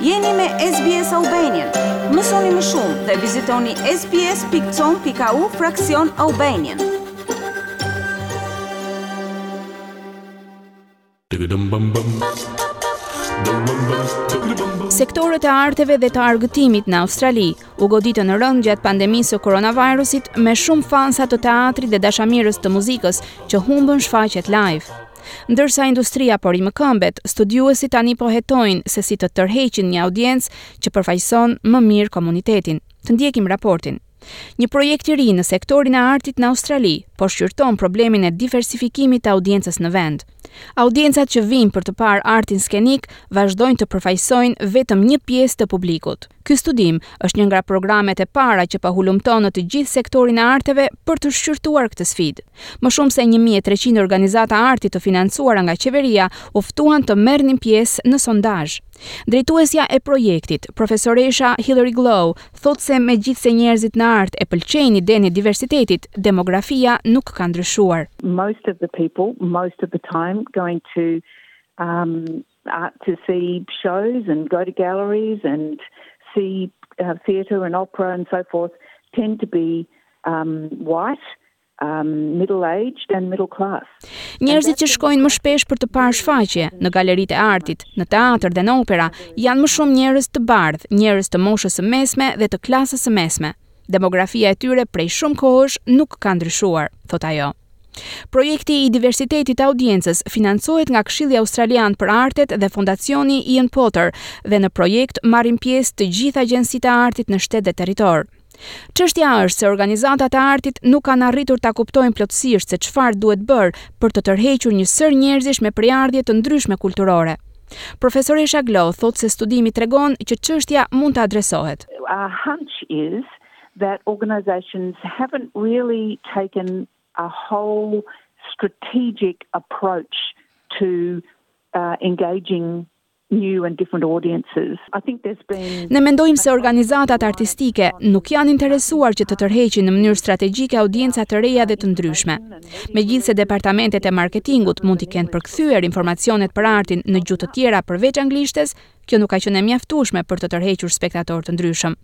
Jeni me SBS Albanian. Mësoni më shumë dhe vizitoni sbs.com.au fraksion Albanian. Sektorët e arteve dhe të argëtimit në Australi u goditën rëndë gjatë pandemisë së koronavirusit me shumë fansa të teatrit dhe dashamirës të muzikës që humbën shfaqjet live. Ndërsa industria po rimëkëmbet, studiuesit tani po hetojnë se si të tërheqin një audiencë që përfaqëson më mirë komunitetin. Të ndjekim raportin. Një projekt i ri në sektorin e artit në Australi po shqyrton problemin e diversifikimit të audiencës në vend. Audiencat që vijnë për të parë artin skenik vazhdojnë të përfaqësojnë vetëm një pjesë të publikut. Ky studim është një nga programet e para që po hulumton në të gjithë sektorin e arteve për të shqyrtuar këtë sfidë. Më shumë se një mijë e treqind organizata arti të financuara nga qeveria u ftuan të merrnin pjesë në sondazh. Drejtuesja e projektit, profesoresha Hilary Glow, thotë se megjithëse njerëzit në art e pëlqejnë idenë e diversitetit, demografia nuk ka ndryshuar. Most of the people, most of the time, going to um, uh to see shows and go to galleries and see theatre and opera and so forth tend to be um white um middle aged and middle class. Njerëzit që shkojnë më shpesh për të parë shfaqje në galeritë e artit, në teatër dhe në opera janë më shumë njerëz të bardhë, njerëz të moshës së mesme dhe të klasës së mesme. Demografia e tyre prej shumë kohësh nuk ka ndryshuar, thotë ajo. Projekti i diversitetit të audiencës financohet nga Këshilli Australian për Artet dhe Fondacioni Ian Potter dhe në projekt marrin pjesë të gjithë agjencitë e artit në shtet dhe territor. Çështja është se organizatat e artit nuk kanë arritur ta kuptojnë plotësisht se çfarë duhet bërë për të tërhequr një sërë njerëzish me prejardhje të ndryshme kulturore. Profesoresha Glow thotë se studimi tregon që çështja mund të adresohet. Our hunch is that organizations haven't really taken a whole strategic approach to uh, engaging new and different audiences. I think there's been Ne mendojmë se organizatat artistike nuk janë interesuar që të tërheqin në mënyrë strategjike audienca të reja dhe të ndryshme. Megjithëse departamentet e marketingut mund t'i kenë përkthyer informacionet për artin në gjuhë të tjera përveç anglishtes, kjo nuk ka qenë e mjaftueshme për të tërhequr spektatorë të ndryshëm.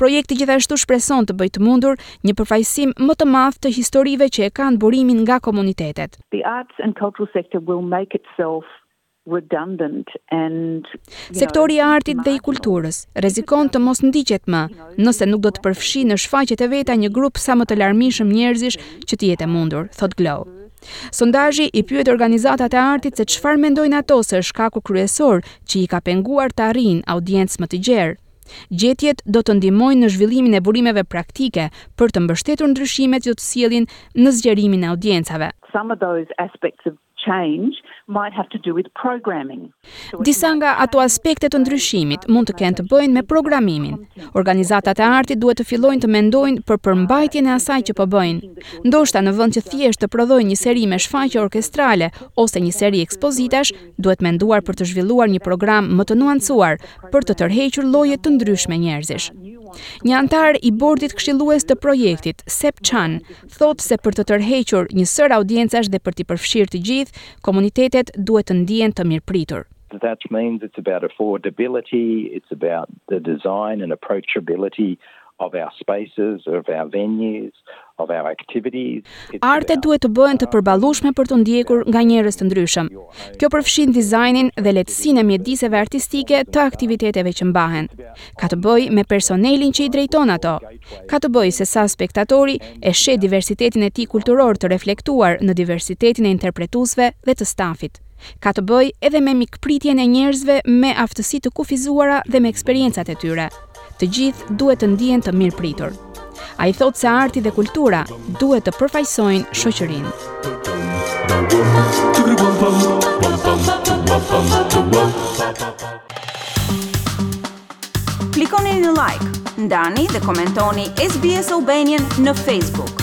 Projekti gjithashtu shpreson të bëjë të mundur një përfaqësim më të madh të historive që e kanë burimin nga komunitetet. The arts and cultural sector will make itself redundant and Sektori i artit dhe i kulturës rrezikon të mos ndiqet më, nëse nuk do të përfshijë në shfaqjet e veta një grup sa më të larmishëm njerëzish që të jetë e mundur, thotë Glow. Sondazhi i pyet organizatat e artit se çfarë mendojnë ato se është shkaku kryesor që i ka penguar të arrijnë audiencë më të gjerë. Gjetjet do të ndihmojnë në zhvillimin e burimeve praktike për të mbështetur ndryshimet që do të sjellin në zgjerimin e audiencave. Disa nga ato aspekte të ndryshimit mund të kenë të bëjnë me programimin. Organizatat e artit duhet të fillojnë të mendojnë për përmbajtjen e asaj që po bëjnë. Ndoshta në vend që thjesht të prodhojnë një seri me shfaqje orkestrale ose një seri ekspozitash, Duhet menduar për të zhvilluar një program më të nuancuar për të tërhequr lloje të ndryshme njerëzish. Një anëtar i bordit këshillues të projektit, Seb Chan, thotë se për të tërhequr një sërë audiencash dhe për t'i përfshirë të gjithë, komunitetet duhet të ndihen të mirëpritur. Artet duhet të bëhen të përballueshme për t'u ndjekur nga njerëz të ndryshëm. Kjo përfshin dizajnin dhe lehtësinë e mjediseve artistike të aktiviteteve që mbahen. Ka të bëjë me personelin që i drejton ato. Ka të bëjë se sa spektatori e sheh diversitetin e tij kulturor të reflektuar në diversitetin e interpretuesve dhe të stafit. Ka të bëjë edhe me mikpritjen e njerëzve me aftësi të kufizuara dhe me eksperiencat e tyre. Të gjithë duhet të ndihen të mirëpritur. Ai thotë se arti dhe kultura duhet të përfaqësojnë shoqërinë. Klikoni në like, ndani dhe komentoni SBS Albanian në Facebook.